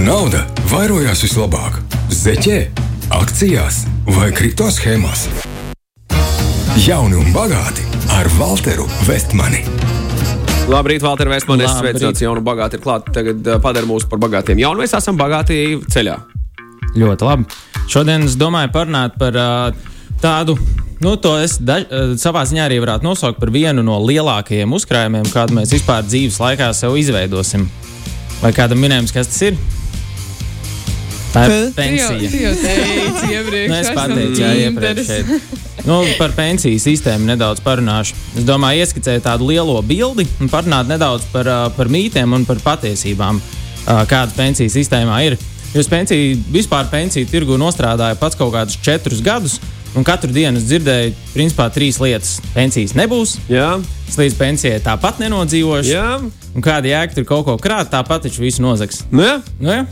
Nauda vairojās vislabāk - zeķē, akcijās vai kripto schēmās. Jauni un bagāti ar Walteru Vestmani. Labrīt, Valter Vēstmanis. Es Labrīt. sveicināts jaunu bagāti ir klāt. Tagad uh, padara mūs par bagātiem. Jā, un mēs esam bagāti ceļā. Ļoti labi. Šodien es domāju parunāt par uh, tādu, nu, to es daž, uh, savā ziņā arī varētu nosaukt par vienu no lielākajiem uzkrājumiem, kādu mēs vispār dzīves laikā sev izveidosim. Vai kādam minējums, kas tas ir? Tā ir pensija. Tu jau teici iepriekš. Nu, es pateicu, jā, iepriekš. Nu, par pensiju sistēmu nedaudz parunāšu. Es domāju, ieskicēt tādu lielo bildi un parunāt nedaudz par, par mītiem un par patiesībām, kāda pensiju sistēmā ir. Jo es pensiju, vispār pensiju tirgu nostrādāju pats kaut kādus četrus gadus, un katru dienu es dzirdēju, principā, trīs lietas. Pensijas nebūs, Jā, es līdz pensijai tāpat nenodzīvošu, jā. Un kāda jēga tur kaut ko krāt, tāpat taču visu nozags. Nu, jā. Nu, jā,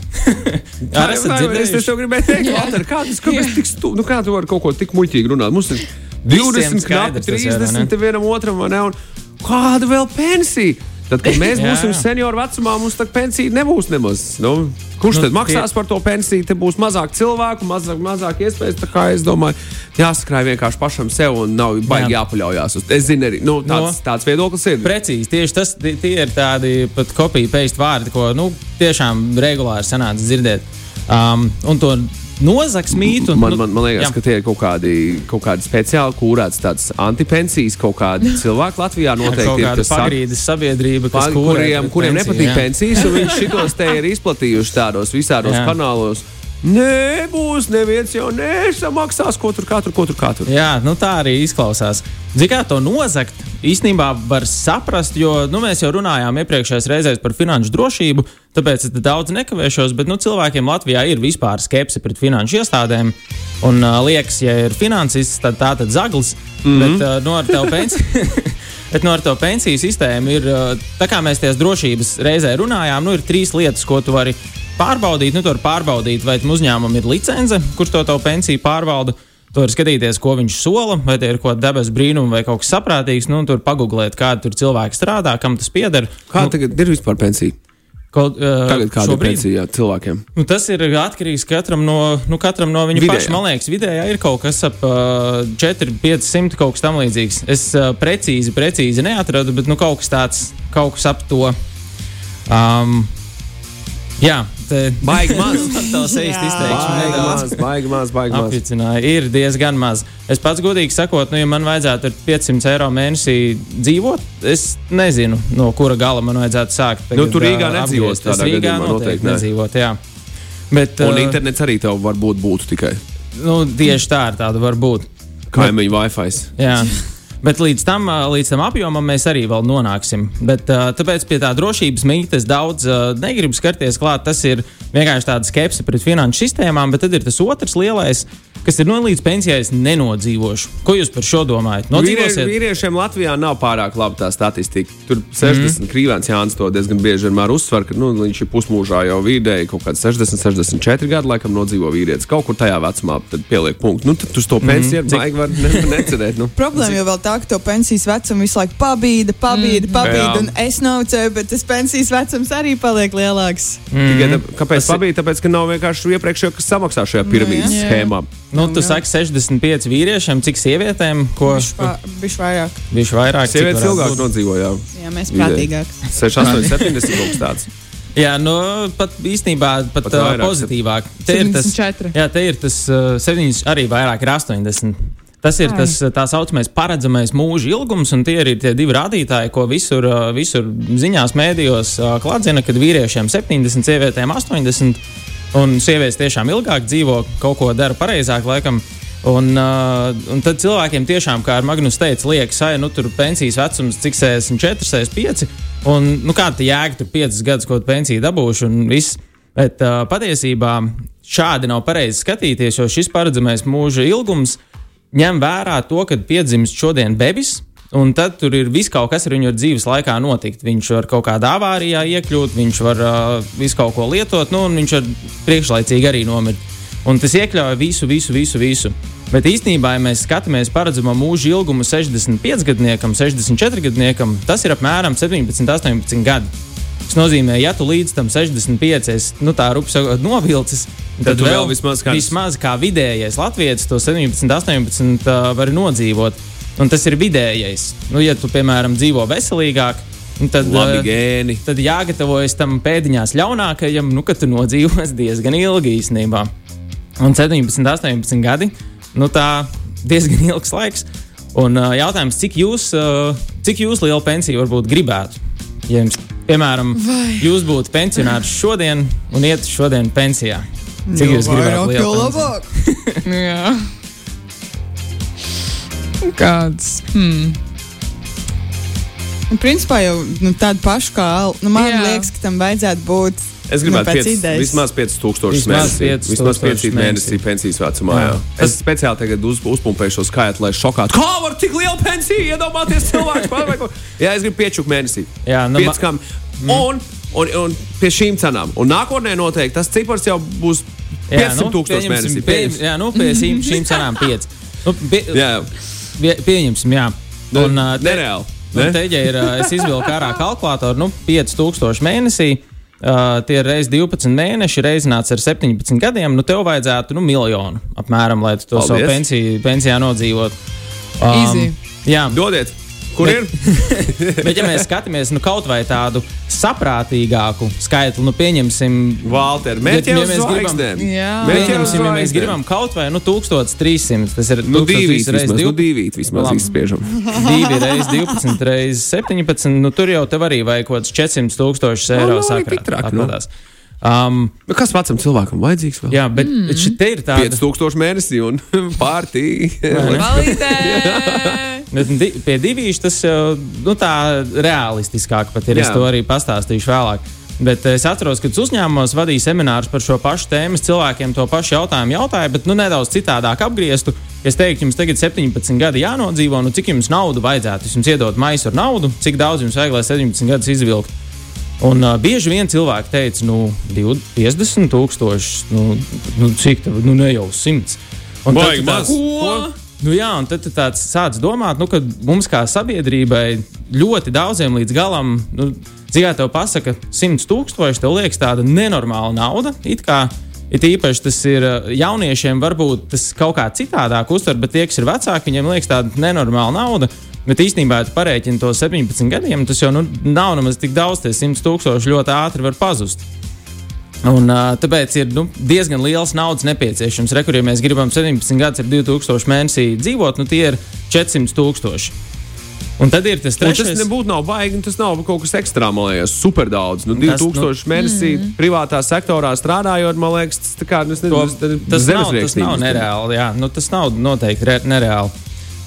Ar esat es dzirdējuši? tev gribēju teikt, Valter, kādas, kāpēc tik stu... nu, kā tu vari kaut ko tik muļķīgi runāt? Mums ir 20, knapi skaidrs jau, ne? 30 vienam otram, vai ne? Un kāda vēl pensija? Tad, kad mēs būsim senioru vecumā, mums tā pensija nebūs nemaz. Nu, kurš Nu, tad maksās tie- par to pensiju? Te būs mazāk cilvēku, mazāk, mazāk iespējas. Tā kā es domāju, jāsakrāj vienkārši pašam sev un nav baigi Jā. jāpaļaujas. uz- Es zinu, arī nu, tāds, No. tāds viedoklis ir. Precīzi, tieši tas tie ir tādi pat kopija paste vārdi, ko nu, tiešām regulāri sanāca dzirdēt. Um, un to nozags mītu. Man, nu, man, man liekas, jā. ka tie ir kaut kādi, kaut kādi speciāli kūrēts tāds antipensijas, kaut kādi cilvēki Latvijā noteikti kaut ir. saka- pagrīdes sabiedrība, kas Pa- kūrē kuriem, kuriem pensiju, nepatīk jā. pensijas, un viņi šitos te ir izplatījuši tādos visādos Jā. kanālos. Nebūs neviens jau nesamaksās, ko tur katru, ko tur katru. Jā, nu tā arī izklausās. Ziniet, kā to nozagt, īstenībā var saprast, jo nu, mēs jau runājām iepriekšējās reizēs par finanšu drošību, tāpēc es daudz nekavēšos, bet nu, cilvēkiem Latvijā ir vispār skepse pret finanšu iestādēm. Un uh, liekas, ja ir finansists, tad tā tad zaglis. Mm -hmm. Bet uh, nu, ar tevu pensiju. Bet no ar to pensiju sistēmu ir, tā kā mēs tajās drošības reizē runājām, nu, ir trīs lietas, ko tu vari pārbaudīt. Nu, tu vari pārbaudīt, vai tam uzņēmumam ir licence, kurš to tavu pensiju pārvalda. Tu vari skatīties, ko viņš sola, vai tie ir kaut kāda debesu brīnuma vai kaut kas saprātīgs. Nu, tur pagūglēt, kāda tur cilvēki strādā, kam tas pieder. Kā nu, tagad ir vispār pensija? kaut, uh, Tagad kāda ir pensija cilvēkiem? Nu, tas ir atkarīgs katram no, nu, katram no viņa Vidējā. paša. Man liekas, vidējā ir kaut kas ap uh, 4, 500, kaut kas tamlīdzīgs. Es uh, precīzi, precīzi neatradu, bet nu, kaut kas tāds, kaut kas ap to. Um, jā, te Baigi maz. tas īsti. Baigi nedaudz maz, baigi maz, baigi maz. Apjicināja, ir diezgan maz. Es pats godīgi sakot, nu, ja man vajadzētu ar 500 eiro mēnesī dzīvot, es nezinu, no kura gala man vajadzētu sākt. Nu, tagad, tu Rīgā ā, nedzīvot apgriezt. Es tādā Rīgā gadījumā noteikti noteikti ne. nedzīvot, jā. Bet, Un ā, internets arī tev varbūt būtu tikai nu, tieši tā tāda var būt. kaimiņu Wi-Fi. Jā. Bet līdz tam, līdz tam apjomam mēs arī vēl nonāksim. Bet, tāpēc pie tā drošības mītnes daudz negribu skarties klāt. Tas ir vienkārši tāds skepse pret finanšu sistēmām, bet tad ir tas otrs lielais, kas ir no līdz pensijai es nenodzīvošu. Ko jūs par šo domājat? Vīrie, Nodzīvosiet? vīriešiem Latvijā nav pārāk laba tā statistika. Tur Mhm. 60 mm. krīvēns Jānis to diezgan bieži vienmēr uzsver, ka nu, viņš ir pusmūžā jau vidēji kaut kāds 60, 64 gadu laikam nodzīvo vīrietis. Kaut kur tajā vecumā tad pieliek punktu. Nu, tad uz to pensiju mm. Cik- var ne, necerēt. Nu. Problēma jau vēl tā, ka to pensijas vecumu visu laiku pabīda, pabīda, Mm. pabīda. Jā. Un es naucēju, bet tas pensijas vecums arī paliek lielāks. Tikai tā- Kāpēc Tas bija? Tāpēc, ka nav vienkārši iepriekšējo, kas samaksā šajā piramīdas jā. schēmā. Nu, tu Jā. saki 65 vīriešiem, cik sievietēm, ko Viņš vairāk. viņš vairāk Sievietes ilgāk būt? nodzīvo, jā. Mēs Vidēji. prātīgāki. 6, 8, 70 kaut kas tāds. Jā, nu, pat īstenībā pat, Pat vairāk, pozitīvāk. Te ir tas, 74. jā, te ir tas uh, 7, arī vairāk ir 80. Tas ir tas tā saucamais paredzamais mūža ilgums, un tie ir tie divi rādītāji, ko visur, ā, visur ziņās, mēdījos ā, klātstina, kad vīriešiem 70, sievietēm 80, un sievietes tiešām ilgāk dzīvo, kaut ko dara pareizāk, laikam. Un, uh, un tad cilvēkiem tiešām, kā Magnus teica, liekas, ka nu, tur pensijas vecums cik 64, 65. Un, nu, kāda jēga tur 5 gadus, ko pensiju dabūšu, un viss. Bet uh, patiesībā šādi nav pareizi skatīties, jo šis paredzamais mūža ilgums ņem vērā to, kad piedzimst šodien bebis. Un tad tur ir viss kaut kas ar viņu dzīves laikā notikt. Viņš var kaut kādā avārijā iekļūt, viņš var uh, visu kaut ko lietot, nu, un viņš var priekšlaicīgi arī nomirt. Un tas iekļauj visu, visu, visu. visu. Bet īstenībā, ja mēs skatāmies paredzamo mūža ilgumu 65 gadniekam, 64 gadniekam, tas ir apmēram 17, 18 gadi. Tas nozīmē, ja tu līdz tam 65, esi, nu, tā rupi sakot, novilcis, Tad tu vēl vismaz kāds- vismaz kā vidējais latviečs to 17, 18 uh, var nodzīvot. Un tas ir vidējais. Nu, ja tu, piemēram, dzīvo veselīgāk, tad, Labi uh, gēni. tad jāgatavojas tam pēdiņās ļaunākajam, nu, ka tu nodzīvos diezgan ilgi īstenībā. Un 17, 18 gadi, nu, tā diezgan ilgs laiks. Un uh, jautājums, cik jūs, uh, cik jūs lielu pensiju varbūt gribētu? Ja jums, piemēram, Vai? jūs būtu pensionārs šodien un iet šodien pensijā. Cik jūs gribētu pensiju? labāk? Jā. Kāds? Hmm. Un, principā jau nu, tādu pašu kā Al- nu, man Jā. liekas, ka tam vajadzētu būt. Es nu, gribētu pēc piec, idejas. vismaz 5000 Vismaz mēnesī. 5000 Vismaz 5 mēnesī pensijas vecumā. Jā. Jā. Es speciāli tagad uz, uzpumpēju šo skaitu, lai šokātu. Kā var tik lielu pensiju iedomāties ko? Jā, es gribu 5 mēnesī. Jā, nu, ma- Piecām. Un, un, un pie šīm cenām. Un nākotnē noteikti tas cipars jau būs 500 tūkstoši pieņemsim, mēnesī. pie- Jā, nu, pie šīm, šīm cenām 5. Nu, pie, Jā, pie, pieņemsim, jā. Nu, Un, uh, te- nereāli, Un ne? te, ja ir, es izvilku ārā kalkulātoru, nu, 5000 mēnesī. Uh, tie ir reizes 12 mēneši, reizināts ar 17 gadiem. Nu, tev vajadzētu nu, miljonu apmēram, lai tu to savu Paldies. pensiju, pensijā nodzīvotu. Easy. jā, Dodiet, kur ir? bet ja mēs skatāmies nu, kaut vai tādu saprātīgāku skaitli, nu, pieņemsim, Valter, Bet, ja mēs gribam-. Jā. Pieņemsim, ja mēs gribam kaut vai nu, 1300, tas ir Nu, 1300 divi reizes vismaz, nu, 12. divi vismaz izspiežam. 2 reizes 12, reizes 17. Nu, tur jau tev arī vajag kaut kāds 400 tūkstoši eiro tik sakrāt. atradās. Um, kas vecam cilvēkam vajadzīgs? Vēl? jā, bet mm. šeit ir tāda 5000 mēnesī un pārtī. Bet di, pie divīšu tas jau nu, tā realistiskāk pat ir. Jā. Es to arī pastāstīšu vēlāk. Bet es atceros, ka uzņēmumos vadīju seminārus par šo pašu tēmu. Cilvēkiem to pašu jautājumu jautāju, bet nu, nedaudz citādāk apgrieztu. Es teiktu, jums tagad 17 gadi jānodzīvo, nu cik jums naudu vajadzētu? Es jums iedodu maisu ar naudu, cik daudz jums vajag, lai 17 gadus izvilktu. Un uh, bieži vien cilvēki teica, nu, 20, 50 tūkstoši, nu, nu cik tā, nu, ne jau 100. Un tad Baigi tāds- maz. Ko? Nu, jā, un tad tāds sāc domāt, nu, ka mums kā sabiedrībai ļoti daudziem līdz galam, nu, dzīvē tev pasaka, 100 tūkstoši, tev liekas tāda nenormāla nauda. It kā it īpaši tas ir jauniešiem, varbūt tas kaut kā citādāk uztver, bet tie, kas ir vecāki, viņiem liekas tāda nenormāla nauda. Bet īstenībā, ja tu parēķini to 17 gadiem, tas jau nu, nav nemaz tik daudz, tie 100 tūkstoši ļoti ātri var pazust. Un, uh, tāpēc ir nu, diezgan liels naudas nepieciešams. Rekur, ja mēs gribam 17 gadus ar 2000 mēnesī dzīvot, nu tie ir 400 tūkstoši. Un tad ir tas Un tas trešais. nebūtu nav baigi, un tas nav kaut kas ekstrā, man liekas, super daudz. Nu, Tas, 2000 nu, mēnesī mm. privātā sektorā strādājot, man liekas, tas, tā kā, nu, es To, nezinu, tas, nav, tas nav nereāli. Jā, nu, tas nav noteikti re, nereāli.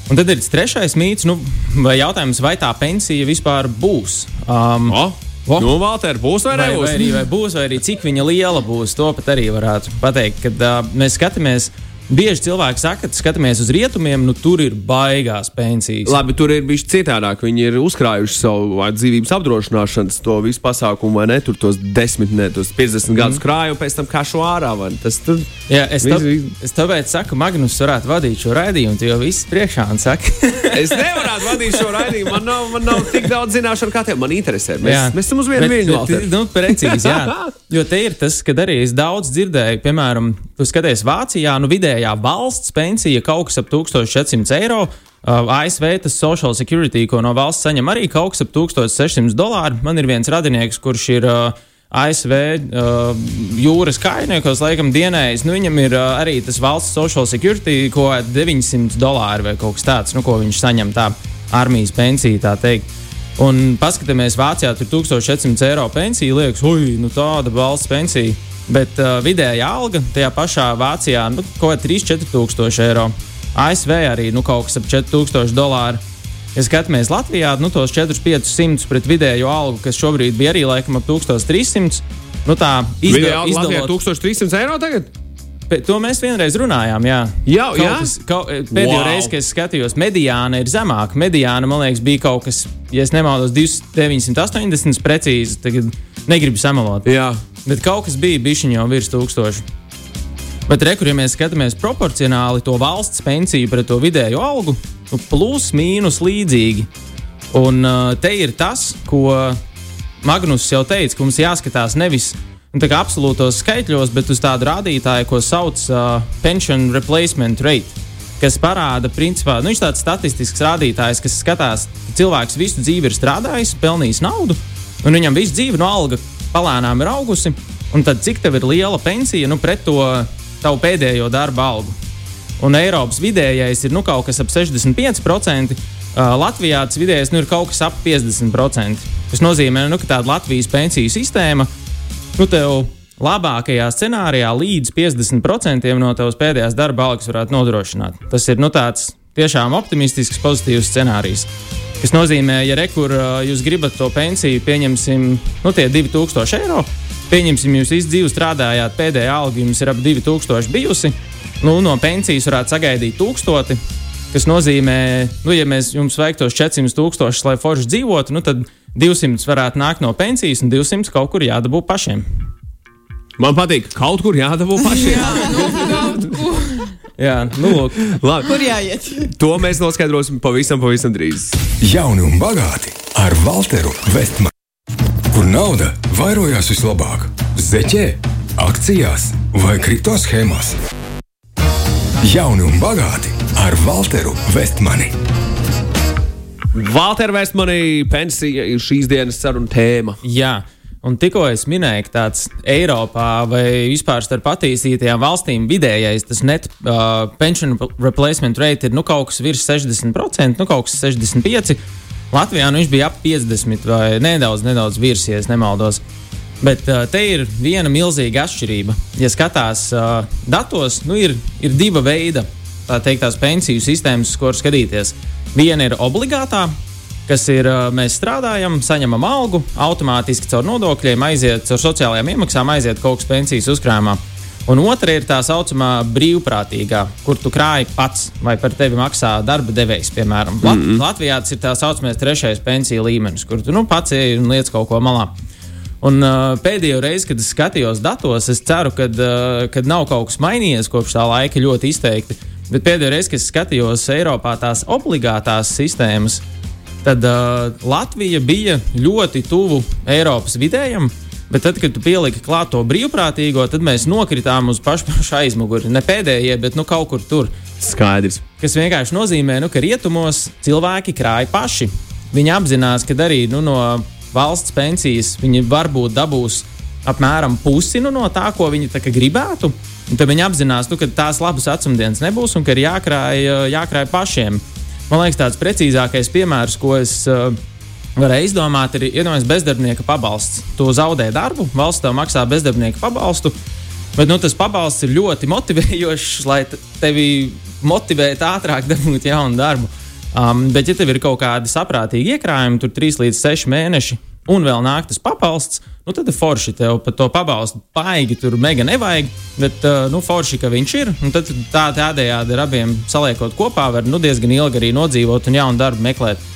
Un tad ir tas trešais mīts, nu, vai jautājums, vai tā pensija vispār būs. Um, O, O. Nu, Valter, būs vai Vai, nebūs? vai, arī, vai būs, vai arī cik viņa liela būs, to pat arī varētu pateikt. Kad uh, mēs skatāmies, bieži cilvēki saka, ka skatāmies uz rietumiem, nu tur ir baigās pensijas. Labi, tur ir bijis citādāk. Viņi ir uzkrājuši savu dzīvības apdrošināšanas to visu pasākumu, vai ne? Tur tos 10, ne tos 50 mm. gadus krāju, un pēc tam kā šo ārā. Tas tur Jā, es, tā, es tāpēc saku, Magnus varētu vadīt šo raidījumu, jau viss priekšā un saki. Es nevaru vadīt šo raidījumu. Man nav, man nav tik daudz zināšanu, kā tev. Man interesē. Mēs, Jā. mēs esam uz vienu viļņu. Nu, precīzi, jā. Jo te ir tas, kad arī es daudz dzirdēju, piemēram, tu skaties Vācijā, nu vidējā valsts pensija kaut kas ap 1400 eiro. Uh, ASV tas social security, ko no valsts saņem, arī kaut kas ap 1600 dolāru. Man ir viens radinieks, kurš ir uh, ASV uh, jūras kājniekos, laikam, dienējis. Nu, viņam ir uh, arī tas valsts social security, ko 900 dolāri vai kaut kas tāds, nu, ko viņš saņem tā armijas pensija, tā teikt. Un paskatāmies, Vācijā tur 1400 eiro pensija, liekas, ui, nu tāda valsts pensija. Bet uh, vidējā alga tajā pašā Vācijā nu, kaut kā 3-4 tūkstoši eiro. ASV arī nu, kaut kas ap 4000 dolāru. Ja skatāmies Latvijā, nu tos 4-500 pret vidējo algu, kas šobrīd bija arī laikam ap 1300. Nu, tā Latvijā izdalot, 1300 eiro tagad? To mēs vienreiz runājām. Jā, Jau, Kaut jā? kas, kaut, pēdējo Wow. reizi, kad es skatījos, mediāna ir zemāka. Mediāna, man liekas, bija kaut kas, ja es nemaldos, 980 precīzi. Tagad negribu samalot. Jā. Bet kaut kas bija bijis jau virs tūkstoša. Bet, rekur, ja mēs skatāmies proporcionāli to valsts pensiju pret to vidējo algu, nu, plus mīnus līdzīgi. Un uh, te ir tas, ko Magnus jau teica, ka mums jāskatās nevis nu, absolūtos skaitļos, bet uz tādu rādītāju, ko sauc uh, pension replacement rate. Kas parāda, principā, nu, tāds statistisks rādītājs, kas skatās, ka cilvēks visu dzīvi ir strādājis, pelnījis naudu, un viņam visu dzīvi no alga palēnām ir augusi. Un tad cik tev ir liela pensija nu, pret to tavu pēdējo darba algu? Un Eiropas vidējais ir nu, kaut kas ap 65%. Uh, Latvijā tas vidējais nu, ir kaut kas ap 50%. Tas nozīmē, nu, ka tāda Latvijas pensiju sistēma nu, tev labākajā scenārijā līdz 50% no tavas pēdējās darba algas varētu nodrošināt. Tas ir nu, tāds tiešām optimistisks, pozitīvs scenārijs. Tas nozīmē, ja rekur jūs gribat to pensiju, pieņemsim, nu, tie 2000 eiro. Pieņemsim, jūs visu dzīvi strādājāt, pēdējā alga jums ir ap 2000 bijusi. Nu, no pensijas varētu sagaidīt 1000. Tas nozīmē, nu, ja mēs jums vajag tos 400 tūkstošus, lai forši dzīvotu, nu, tad 200 varētu nākt no pensijas, un 200 kaut kur jādabū pašiem. Man patīk, ka kaut kur jādabū pašiem. Jā, nu, lūk. Labi, Kur jāiet? to mēs noskaidrosim pavisam, pavisam drīz. Jauni un bagāti ar Walteru Vestmanu. Kur nauda vairojās vislabāk? Zeķē, akcijās vai kripto schēmās? Jauni un bagāti ar Walteru Vestmani. Valter Vestmanī pensija ir šīs dienas saruna tēma. Jā. Un tikko es minēju, ka tāds Eiropā vai vispār starp attīstītajām valstīm vidējais tas net uh, pension replacement rate ir nu, kaut kas virs 60%, nu kaut kas 65%. Latvijā nu, viņš bija ap 50% vai nedaudz, nedaudz virs, ja nemaldos. Bet uh, te ir viena milzīga atšķirība. Ja skatās uh, datos, nu, ir, ir diva veida tā teikt, tās pensiju sistēmas, kuras skatīties. Viena ir obligātā, kas ir uh, mēs strādājam, saņemam algu, automātiski caur nodokļiem aiziet, caur sociālajām iemaksām aiziet kaut kas pensijas uzkrājumā. Un otra ir tā saucamā brīvprātīgā, kur tu krāji pats vai par tevi maksā darba devējs. Piemēram, Lat mm -hmm. Latvijā tas ir tā saucamais trešais pensiju līmenis, kur tu nu, pats ej un liec kaut ko malā. Un, uh, pēdējo reizi, kad es skatījos datos, es ceru, ka uh, nav kaut kas mainījies kopš tā laika ļoti izteikti. Bet pēdējo reizi, kad es skatījos Eiropā tās obligātās sistēmas, tad uh, Latvija bija ļoti tuvu Eiropas vidējam. Bet tad, kad tu pieliki klāt to brīvprātīgo, tad mēs nokritām uz pašu, pašu aizmuguri. Ne pēdējie, bet nu, kaut kur tur. Skaidrs. Kas vienkārši nozīmē, nu, ka rietumos cilvēki krāj paši. Viņi apzinās, ka arī nu, no valsts pensijas viņi varbūt dabūs apmēram pusi nu, no tā, ko viņi tā gribētu. Un tad viņi apzinās, nu, ka tās labas vecumdienas nebūs un ka ir jākrāj, jākrāj pašiem. Man liekas, tāds precīzākais piemērs, ko es uh, varēju izdomāt, ir iedomājieties bezdarbnieka pabalsts. Tu zaudē darbu, valsts tev maksā bezdarbnieka pabalstu. Bet nu, tas pabalsts ir ļoti motivējošs, lai tevi motivētu ātrāk dabūt jaunu darbu. Um, bet, ja tev ir kaut kādi saprātīgi iekrājumi, tur 3 līdz 6 mēneši, un vēl nāk tas pabalsts, nu, tad forši. Tev pat to pabalstu baigi tur mega nevajag, bet uh, nu, forši, ka viņš ir. Tad tā tādējādi ar abiem saliekot kopā, var nu, diezgan ilgi arī nodzīvot un jaunu darbu meklēt.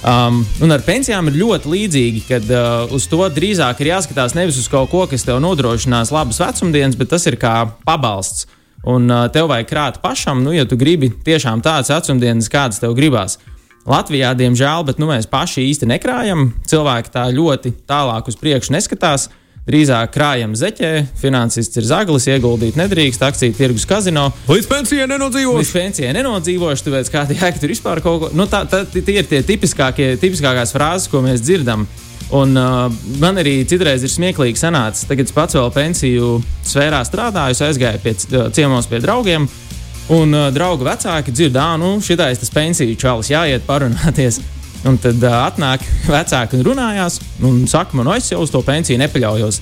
Um, un ar pensijām ir ļoti līdzīgi, kad uh, uz to drīzāk ir jāskatās nevis uz kaut ko, kas tev nodrošinās labas vecumdienas, bet tas ir kā pabalsts. Un uh, tev vajag krāt pašam, nu, ja tu gribi tiešām tādas vecumdienas, kādas tev gribās. Latvijā, diemžēl, bet nu, mēs paši īsti nekrājam. Cilvēki tā ļoti tālāk uz priekšu neskatās. Drīzāk krājam zeķē, finansists ir zaglis, ieguldīt nedrīkst, akciju tirgus kazino. Līdz pensijai nenodzīvošu. Līdz pensijai nenodzīvošu, tāpēc kāda jēga tur vispār kaut ko. Nu, tā, tā, tie ir tie tipiskākie, tipiskākās frāzes, ko mēs dzirdam. Un, uh, man arī citreiz ir smieklīgi sanācis. Tagad es pats vēl pensiju sfērā strādāju, aizgāju pie ciemos pie draugiem. Un uh, draugu vecāki dzird, ah, nu, šitais tas pensiju čalis, jāiet parunāties. Un tad uh, atnāk vecāki un runājās, un saka, man, nu, es jau uz to pensiju nepaļaujos.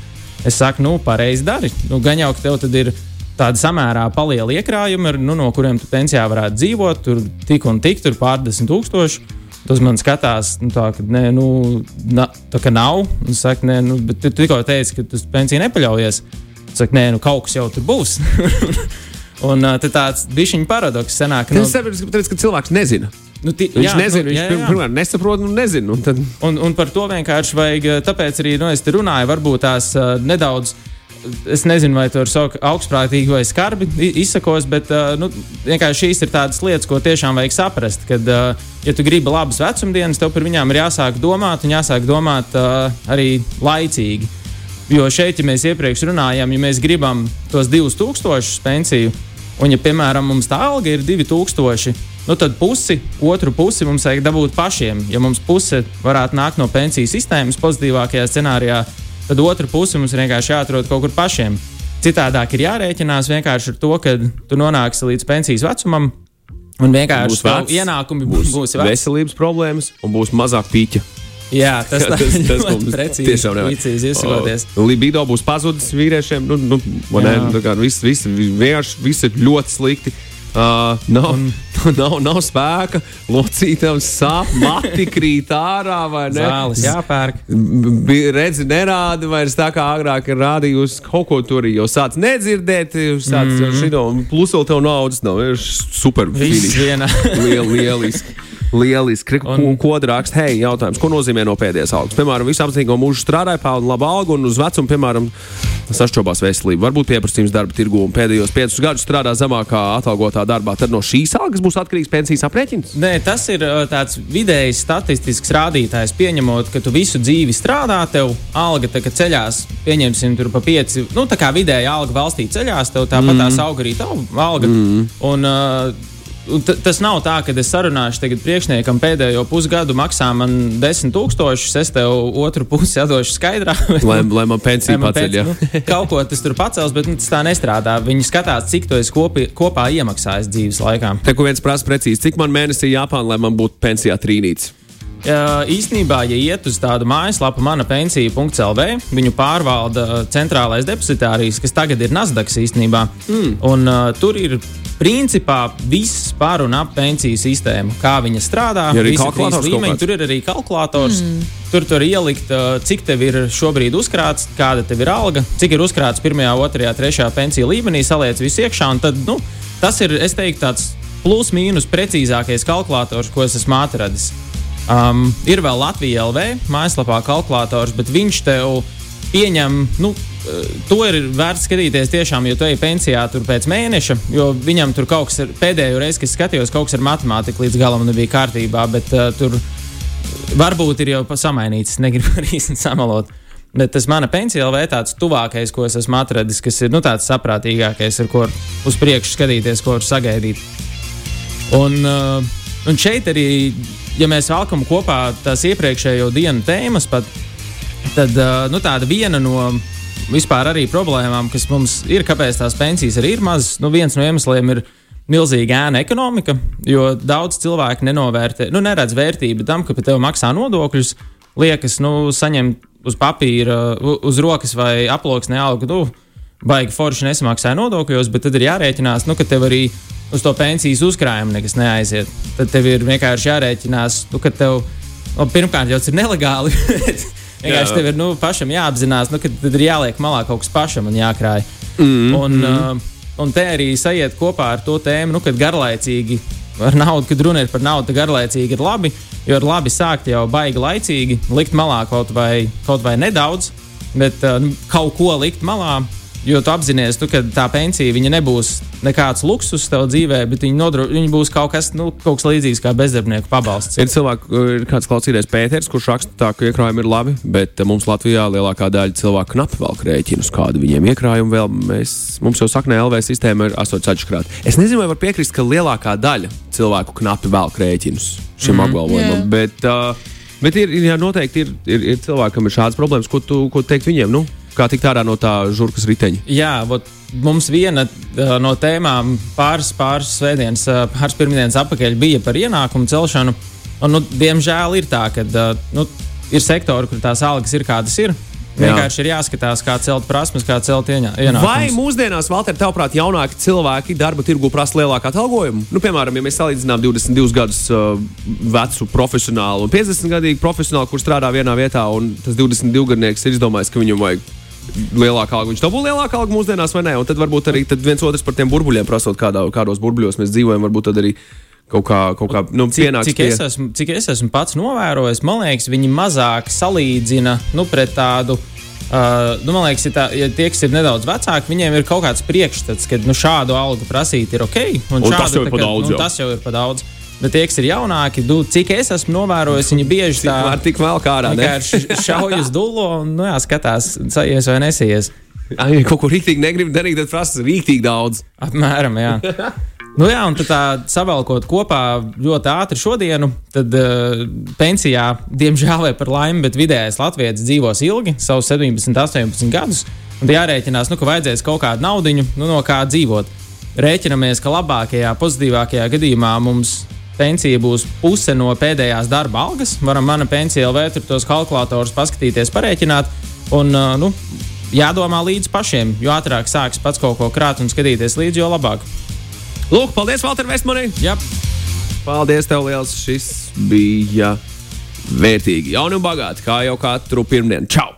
Es saku, nu, pareizi dari. Nu, gan jau, ka tev tad ir tādi samērā palieli iekrājumi, ar, nu, no kuriem tu pensijā varētu dzīvot, tur tik un tik, tur pārdesmit tūkstoši. Tas man skatās, nu, tā, ka, nē, nu, na, tā kā nav. Es saku, nē, nu, bet tu tikko teici, ka tu pensiju nepaļaujies. Es saku, nē, nu, kaut kas jau tur būs. Un uh, tāds bišķiņu paradoks sanāk. Tas ir tāpēc, ka cilvēks nezina. Nu, ti, Viņš jā, nezina, nu, viņš jā, jā. pirmkārt nesaprot un nezina. Un tad... Un, un par to vienkārši vajag, tāpēc arī nu, es te runāju, varbūt tās uh, nedaudz es nezinu, vai tur ir augstprātīgi vai skarbi izsakos, bet uh, nu, vienkārši šīs ir tādas lietas, ko tiešām vajag saprast. Kad, uh, ja tu gribi labas vecumdienas, tev par viņām ir jāsāk domāt, un jāsāk domāt uh, arī laicīgi. Jo šeit, ja mēs iepriekš runājām, ja mēs gribam tos 2000 pensiju, un ja, piemēram, mums tā alga ir 2000, nu tad pusi, otru pusi mums vajag dabūt pašiem. Ja mums puse varētu nākt no pensiju sistēmas pozitīvākajā scenārijā, tad otru pusi mums vienkārši jāatrod kaut kur pašiem. Citādāk ir jārēķinās vienkārši ar to, ka tu nonāksi līdz pensijas vecumam, un vienkārši vecs, ienākumi būs, būs būs veselības problēmas un būs mazāk pīķa. Jā, tas, Jā, tas, tas mums precīzi, tiešām precīzi izsakoties. O, Libido būs pazudis vīriešiem. Nu, nu, man kā viss, viss, vienkārši viss ir ļoti slikti. Uh, nav, un, nav, nav spēka, locītam sāp, mati krīt ārā vai ne? Zāles jāpērk. B- Redzi, nerāda vairs tā kā agrāk ir rādījusi kaut ko tur, jau sāc nedzirdēt, sāc mm. šito, un plus vēl tev naudas nav, ir super Viss vienā. Liel, lieliski. Lieliski. Un... Un- Ko raksta? Hei, jautājums, ko nozīmē no pēdējās algas? Piemēram, visu apzīmējumu mūžu strādāja, pelna labu algu, un uz vecumu, piemēram, sašķobās veselību. Varbūt pieprasījums darba tirgu un pēdējos piecus gadus strādā zemākā atalgotā darbā. Tad no šīs algas būs atkarīgs pensijas aprēķins. Nē, tas ir uh, tāds vidējs statistisks rādītājs. Pieņemot, ka tu visu dzīvi strādā, tev alga tā, ceļās, pieņemsim, tur pa pieci. Nu, tā kā vidēja alga valstī ceļās, tev tāpat mm. tās auga arī tava alga. Mm. Un, uh, Tas nav tā, ka es sarunāšu tagad priekšniekam pēdējo pusgadu maksā man 10,000, es tev otru pusi atdošu skaidrā. Lai, lai man pensija paceļ. nu, kaut ko tas tur pacels, bet nu, tas tā nestrādā. Viņi skatās, cik tu esi kopi, kopā iemaksājis dzīves laikā. Te, ko viens prasa precīzi, cik man mēnesī jāpāna, lai man būtu pensijā trīnīts. Īsnībā, ja iet uz tādu mājaslapu, mana pensija.clv, viņu pārvalda centrālais depozitārijs, kas tagad ir Nasdaq īstenībā. Mm. Un, uh, tur ir principā viss par un ap pensiju sistēmu, kā viņa strādā. Ja līmeņi, tur ir arī kalkulators. Mm. Tur tur ielikt, uh, cik tev ir šobrīd uzkrāts, kāda tev ir alga, cik ir uzkrāts pirmajā, otrajā, trešajā pensiju līmenī, saliec visu iekšā. un Tad, nu, tas ir, es teiktu, tāds plus-mínus precīzākais kalkulators, ko es esmu atradis. Um, ir vēl Latvijas LV mājaslapā kalkulators, bet viņš tev pieņem. Nu, eh, To ir vērts skatīties tiešām, jo tu ej pensijā tur pēc mēneša, jo viņam tur kaut kas ir pēdējo reizi, kad skatījos, kaut kas ar matemātiku līdz galam nebija kārtībā, bet uh, tur varbūt ir jau samainīts, negribu arī īsti samalot. Bet tas mana pensija LV tāds tuvākais, ko es esmu atradis, kas ir nu, tāds saprātīgākais, ar ko uz priekšu skatīties, ko var sagaidīt. Un, uh, un šeit arī, ja mēs valkam kopā tās iepriekšējo dienu tēmas, pat, tad uh, nu, tāda viena no vispār arī problēmām, kas mums ir, kāpēc tās pensijas arī ir mazas, nu, viens no iemesliem ir milzīga ēna ekonomika, jo daudz cilvēku nenovērtē, nu, neredz vērtību tam, ka pie tevis maksā nodokļus, liekas, nu, saņemt uz papīra, uz rokas vai aploksnē algu. Nu, baigi forši nesamaksāja nodokļos, bet tad ir jārēķinās, nu, ka tev arī uz to pensijas uzkrājumu nekas neaiziet. Tad tev ir vienkārši jārēķinās, nu, ka tev nu, pirmkārt jau tas ir nelegāli. Vienkārši tev ir nu, pašam jāapzinās, nu, ka tad ir jāliek malā kaut kas pašam un jākrāj. Mm, un, mm. Uh, un te arī sajiet kopā ar to tēmu, nu, kad garlaicīgi ar naudu, kad runa ir par naudu, garlaicīgi ir labi. Jo ir labi sākt jau baigi laicīgi, likt malā kaut vai, kaut vai nedaudz, bet uh, nu, kaut ko likt malā. Jo tu apzinājies, nu, ka tā pensija viņa nebūs nekāds luksus tev dzīvē, bet viņa, nodro, viņa būs kaut kas, nu, kaut kas līdzīgs kā bezdarbnieku pabalsts. Ir cilvēki, ir kāds klausītājs Pēters, kurš raksta, tā, ka iekrājumi ir labi, bet mums Latvijā lielākā daļa cilvēku knapi velk rēķinus, kādu viņiem iekrājumi vēl. Mēs, mums jau saknē LV sistēma ir 8 atšķirīga. Es nezinu, vai var piekrist, ka lielākā daļa cilvēku knapi velk rēķinus šim mm, apgalvojumam, jā. bet, uh, bet ir, ir jā, noteikti ir, ir, ir cilvēki, kam ir šādas problēmas, ko tu ko teikt viņiem. Nu? Kā tikt ārā no tā žurkas riteņa? Jā, vot, mums viena uh, no tēmām pāris, pāris svētdienas, uh, pāris pirmdienas atpakaļ bija par ienākumu celšanu. Un, nu, diemžēl ir tā, ka uh, nu, ir sektori, kur tās algas ir kādas ir. Vienkārši ir jāskatās, kā celt prasmes, kā celt ieņa- Vai ienākumus. mūsdienās, Valter, tavuprāt, jaunāki cilvēki darba tirgu prasa lielāku atalgojumu? Nu, piemēram, ja mēs salīdzinām 22 gadus uh, vecu profesionālu un 50 gadīgu profesionālu, kurš strādā vienā vietā, un tas 22 gadnieks ir izdomājis, ka viņam vajag lielāka alga. Viņš dabū lielāku algu mūsdienās, vai ne? Un tad varbūt arī tad viens otrs par tiem burbuļiem prasot, kādā, kādos burbuļos mēs dzīvojam, varbūt tad arī kaut kā, kaut kā nu, Cik, pienāks cik, es esmu, cik es esmu pats novērojis, man liekas, viņi mazāk salīdzina nu, pret tādu Uh, nu, man liekas, ja, tā, ja tie, kas ir nedaudz vecāki, viņiem ir kaut kāds priekšstats, ka nu, šādu algu prasīt ir ok. Un šādu, tas jau ir tā pa kā- daudz, jau. tas jau ir pa daudz. Bet tie, kas ir jaunāki, du, cik es esmu novērojis, viņi bieži tā Var tik vēl kā ārā. vienkārši šauj uz dūlo un nu, jā, skatās, sajies vai nesies. Ai, ja kaut ko rīktīgi negrib darīt, tad prasa rīktīgi daudz. Apmēram, jā. Nu jā, un tā savēlkot kopā ļoti ātri šodienu, tad uh, pensijā, diemžēl vai par laimi, bet vidējais latviečs dzīvos ilgi, savus 17, 18 gadus. Un tad jārēķinās, nu, ka vajadzēs kaut kādu naudu, nu, no kā dzīvot. Rēķinamies, ka labākajā, pozitīvākajā gadījumā mums pensija būs puse no pēdējās darba algas. Varam mana pensija LV tur tos kalkulatorus paskatīties, parēķināt. Un, nu, jādomā līdz pašiem. Jo ātrāk sāks pats kaut ko krāt un skatīties līdzi, jo labāk. Lūk, paldies, Valter Vestmanī! Jā, Paldies, tev liels! Šis bija vērtīgi, jauni un bagāti, kā jau katru pirmdienu. Čau!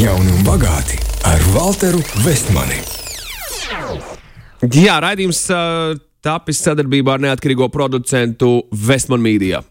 Jauni un bagāti ar Walteru Vestmani. Jā, raidījums uh, tapis sadarbībā ar neatkarīgo producentu Vestman Media.